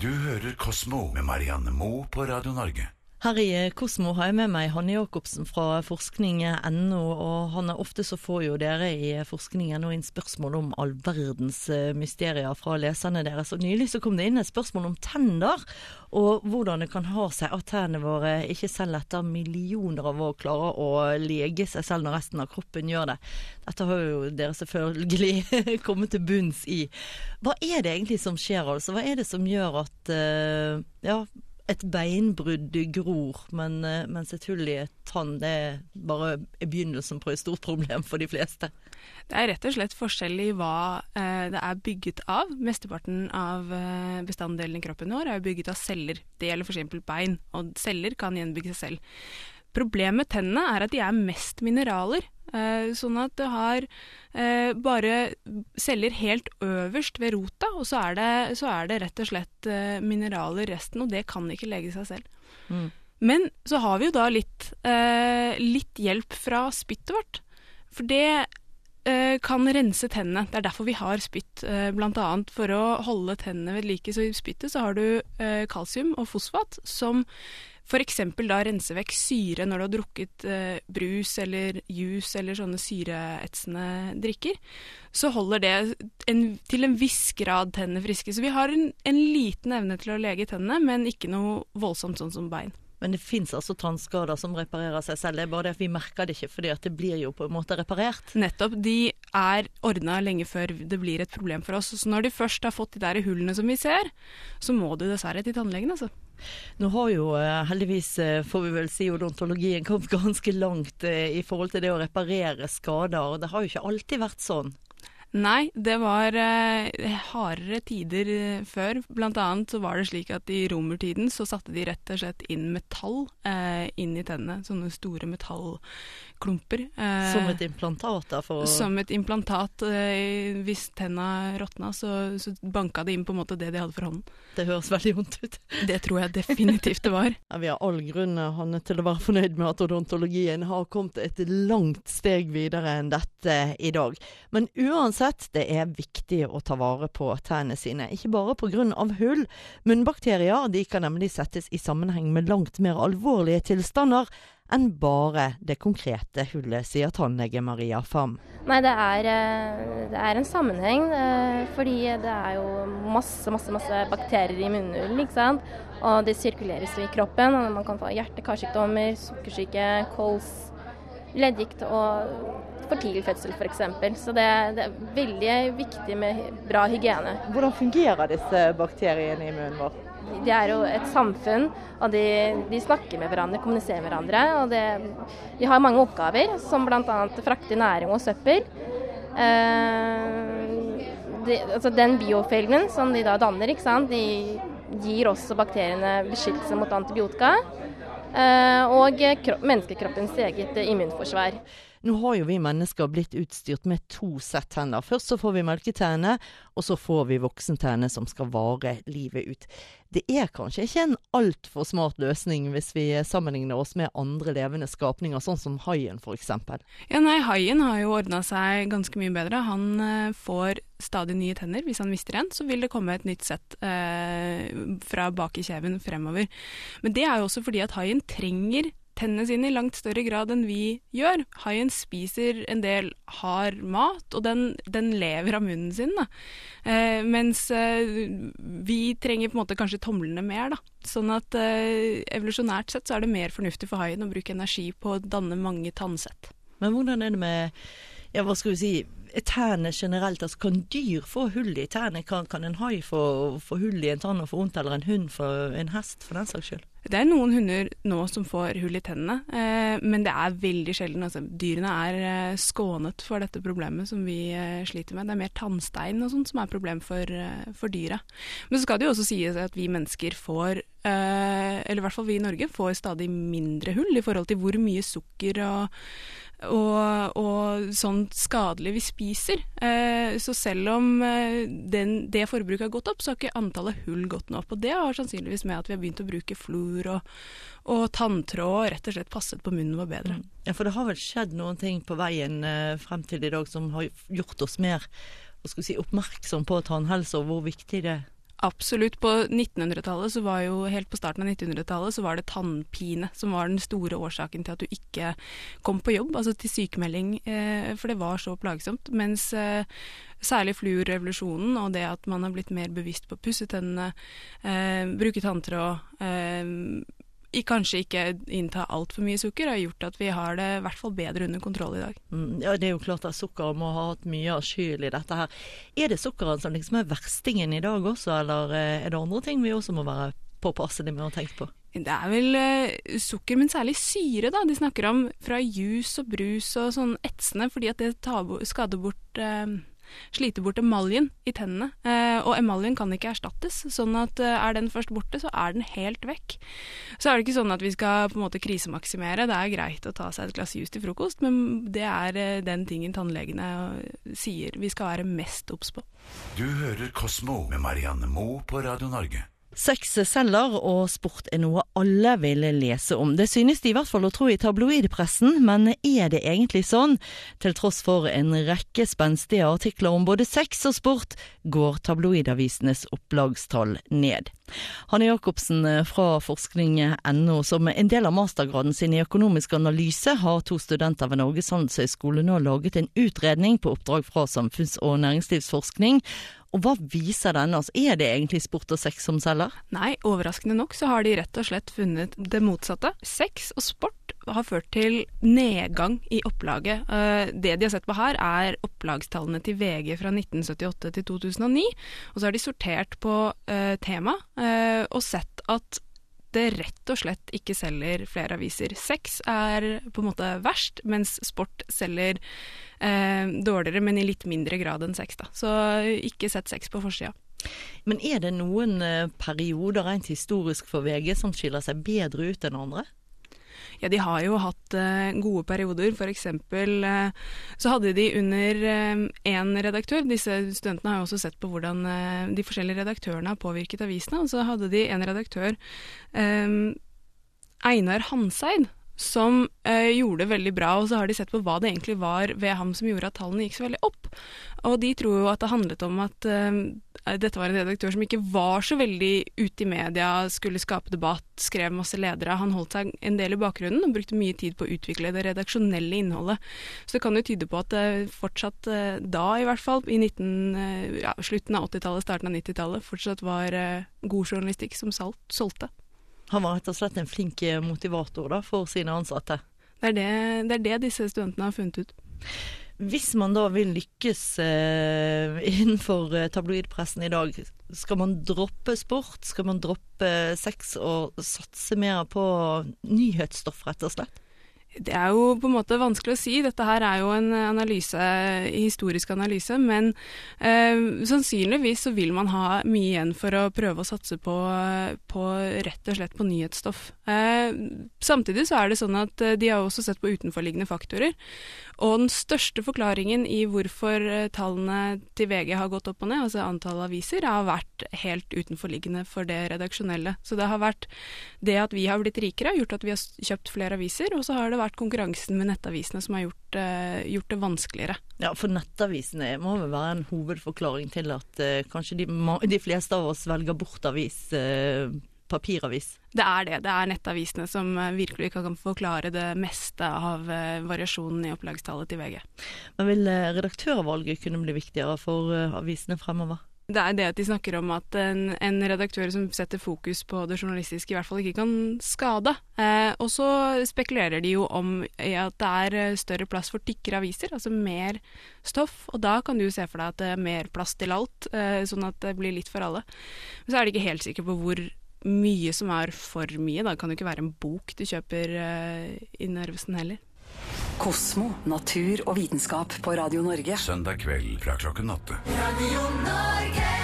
Du hører Kosmo med Marianne Moe på Radio Norge. Her i Kosmo har jeg med meg Hanne Jacobsen fra forskning.no. og Hanne, ofte så får jo dere i forskning.no inn spørsmål om all verdens eh, mysterier fra leserne deres. Og Nylig så kom det inn et spørsmål om tenner, og hvordan det kan ha seg at tennene våre ikke selv etter millioner av år klarer å lege seg selv når resten av kroppen gjør det. Dette har jo dere selvfølgelig kommet til bunns i. Hva er det egentlig som skjer, altså? Hva er det som gjør at uh, ja, et beinbrudd gror, men, mens et hull i et tann det er bare begynnelsen på et stort problem for de fleste. Det er rett og slett forskjell i hva eh, det er bygget av. Mesteparten av eh, bestanddelene i kroppen vår er bygget av celler. Det gjelder f.eks. bein, og celler kan gjenbygge seg selv. Problemet med tennene er at de er mest mineraler. Eh, sånn at det har eh, bare celler helt øverst ved rota, og så er det, så er det rett og slett eh, mineraler resten, og det kan ikke lege seg selv. Mm. Men så har vi jo da litt, eh, litt hjelp fra spyttet vårt. For det eh, kan rense tennene. Det er derfor vi har spytt, bl.a. for å holde tennene ved like. Så i spyttet så har du kalsium og fosfat som F.eks. da rense vekk syre når du har drukket eh, brus eller juice eller sånne syreetsende drikker. Så holder det en, til en viss grad tennene friske. Så vi har en, en liten evne til å lege tennene, men ikke noe voldsomt sånn som bein. Men det fins altså tannskader som reparerer seg selv. Det er bare det at vi merker det ikke, fordi at det blir jo på en måte reparert. Nettopp. De er ordna lenge før det blir et problem for oss. Så når de først har fått de der hullene som vi ser, så må du dessverre til tannlegen, altså. Nå har jo eh, heldigvis, eh, får vi vel si, odontologien kommet ganske langt eh, i forhold til det å reparere skader. Det har jo ikke alltid vært sånn. Nei, det var eh, hardere tider eh, før. Blant annet så var det slik at i romertiden så satte de rett og slett inn metall eh, inn i tennene. Sånne store metallklumper. Eh, som et implantat? da? For... Som et implantat. Eh, hvis tenna råtna, så, så banka det inn på en måte det de hadde for hånden. Det høres veldig vondt ut. det tror jeg definitivt det var. Ja, vi har all grunn Hanne, til å være fornøyd med at odontologien har kommet et langt steg videre enn dette i dag. Men uansett Uansett, det er viktig å ta vare på tærne sine, ikke bare pga. hull. Munnbakterier de kan nemlig settes i sammenheng med langt mer alvorlige tilstander enn bare det konkrete hullet, sier tannlege Maria Fam. Nei, det er, eh, det er, en sammenheng. Eh, fordi det er jo masse, masse, masse bakterier i munnhulen. ikke sant? Og det sirkuleres i kroppen. og Man kan få hjerte-karsykdommer, sukkersyke, kols leddgikt og for tidlig fødsel f.eks. Så det, det, er veldig viktig med bra hygiene. Hvordan fungerer disse bakteriene i munnen vår? De er jo et samfunn, og de, de snakker med hverandre, kommuniserer med hverandre. og det, De har mange oppgaver, som bl.a. frakte næring og søppel. Eh, de, altså den biofilmen som de da danner, de gir også bakteriene beskyttelse mot antibiotika. Eh, og menneskekroppens eget immunforsvar. Nå har jo vi mennesker blitt utstyrt med to sett tenner. Først så får vi melketennene, og så får vi voksentennene som skal vare livet ut. Det er kanskje ikke en altfor smart løsning hvis vi sammenligner oss med andre levende skapninger, sånn som haien f.eks. Ja, nei, haien har jo ordna seg ganske mye bedre. Han eh, får stadig nye tenner. Hvis han mister en, så vil det komme et nytt sett eh, fra bak i kjeven fremover. Men det er jo også fordi at haien trenger tennene sine i langt større grad enn vi gjør. Haien spiser en del hard mat, og den, den lever av munnen sin. Eh, mens eh, vi trenger på en måte kanskje tomlene mer. Da. Sånn at eh, evolusjonært sett så er det mer fornuftig for haien å bruke energi på å danne mange tannsett. Men hvordan er det med ja, hva skal vi si, tærne generelt? Altså, kan dyr få hull i tærne? Kan, kan en hai få, få, hull i en tann og få vondt, eller en hund for en hest, for den saks skyld? Det er noen hunder nå som får hull i tennene, eh, men det er veldig sjelden. Altså, dyrene er eh, skånet for dette problemet som vi eh, sliter med. Det er mer tannstein og sånt som er problem for, eh, for dyra. Men så skal det jo også sies at vi mennesker får, eller i hvert fall vi i Norge, får stadig mindre hull i forhold til hvor mye sukker og og, og sånn skadelig vi spiser. Eh, så selv om eh, den, det forbruket har gått opp, så har ikke antallet hull gått noe opp. Og det har sannsynligvis med at vi har begynt å bruke fluor og, og tanntråd og rett og slett passet på munnen vår bedre. Ja, For det har vel skjedd noen ting på veien eh, frem til i dag som har gjort oss mer si, oppmerksom på tannhelse og hvor viktig det er? Absolutt. På 1900-tallet, så var jo helt på starten av 1900-tallet, så var det tannpine som var den store årsaken til at du ikke kom på jobb, altså til sykemelding, eh, for det var så plagsomt. Mens eh, særlig fluorrevolusjonen og det at man har blitt mer bevisst på å pusse tennene, eh, bruke tanntråd, eh, kanskje ikke innta altfor mye sukker, har gjort at vi har det i hvert fall bedre under kontroll i dag. Mm, ja, Det er jo klart at sukkeret må ha hatt mye av skyld i dette her. Er det sukkeret som liksom er verstingen i dag også, eller eh, er det andre ting vi også må være påpasselige med å tenke på? Det er vel uh, sukker, men særlig syre, da. De snakker om fra juice og brus og sånn etsende, fordi at det tar, skader bort uh, sliter bort emaljen i tennene. Eh, og emaljen kan ikke erstattes, sånn at eh, er den først borte, så er den helt vekk. Så er det ikke sånn at vi skal på en måte krisemaksimere. Det er greit å ta seg et glass juice til frokost, men det er eh, den tingen tannlegene sier vi skal være mest obs på. Du hører Kosmo med Marianne Moe på Radio Norge. Sex selger, og sport er noe alle vil lese om. Det synes de i hvert fall å tro i tabloidpressen, men er det egentlig sånn? Til tross for en rekke spenstige artikler om både sex og sport, går tabloidavisenes opplagstall ned. Hanne Jacobsen fra forskning.no, som en del av mastergraden sin i økonomisk analyse, har to studenter ved Norges handelshøyskole nå laget en utredning på oppdrag fra Samfunns- og næringslivsforskning og hva viser den oss? Er det egentlig sport og sex som selger? Nei, overraskende nok så har de rett og slett funnet det motsatte. Sex og sport har ført til nedgang i opplaget. Eh, det de har sett på her, er opplagstallene til VG fra 1978 til 2009. Og så har de sortert på uh, tema uh, og sett at det rett og slett ikke selger flere aviser. Sex er på en måte verst, mens sport selger eh, dårligere, men i litt mindre grad enn sex. Da. Så ikke sett sex på forsida. Men er det noen eh, perioder rent historisk for VG som skiller seg bedre ut enn andre? Ja, de har jo hatt uh, gode perioder. Eksempel uh, så hadde de under én uh, redaktør Disse studentene har jo også sett på hvordan de forskjellige redaktørene har påvirket avisene. Og så hadde de en redaktør, Einar Hanseid, som eh, gjorde det veldig bra. Og så har de sett på hva det egentlig var ved ham som gjorde at tallene gikk så veldig opp. Og de tror jo at det handlet om at eh, dette var en redaktør som ikke var så veldig ute i media, skulle skape debatt, skrev masse ledere. Han holdt seg en del i bakgrunnen og brukte mye tid på å utvikle det redaksjonelle innholdet. Så det kan jo tyde på at det fortsatt eh, da, i hvert fall, i 19, eh, ja, slutten av 80-tallet, starten av 90-tallet, fortsatt var eh, god journalistikk som solgte. Han var rett og slett en flink eh, motivator da, for sine ansatte. Det er det, det er det, disse studentene har funnet ut. Hvis man da vil lykkes eh, innenfor eh, tabloidpressen i dag, skal man droppe sport? Skal man droppe sex og satse mer på nyhetsstoff, rett og slett? Det er jo på en måte vanskelig å si. Dette her er jo en analyse, historisk analyse. Men eh, sannsynligvis så vil man ha mye igjen for å prøve å satse på, på rett og slett på nyhetsstoff. Eh, samtidig så er det sånn at eh, de har også sett på utenforliggende faktorer. Og den største forklaringen i hvorfor eh, tallene til VG har gått opp og ned, altså antall aviser, har vært helt utenforliggende for det redaksjonelle. Så det har vært det at vi har blitt rikere, har gjort at vi har kjøpt flere aviser, og så har det vært konkurransen med nettavisene som har gjort, uh, gjort det vanskeligere. Ja, for nettavisene må vel være en hovedforklaring til at uh, kanskje de, de, fleste av oss velger bort avis uh, papiravis? Det er det. Det er nettavisene som eh, virkelig kan forklare det meste av eh, variasjonen i opplagstallet til VG. Men vil eh, redaktørvalget kunne bli viktigere for avisene fremover? Det er det at de snakker om at en, en, redaktør som setter fokus på det journalistiske, i hvert fall ikke kan skade. Eh, og så spekulerer de jo om at det er større plass for tykkere aviser, altså mer stoff. Og da kan du se for deg at det er mer plass til alt, eh, sånn at det blir litt for alle. Men så er de ikke helt sikre på hvor mye som er for mye. Da kan det jo ikke være en bok du kjøper eh, i Narvesen heller. Kosmo, natur og vitenskap på Radio Norge. Søndag kveld fra klokken åtte. Radio Norge.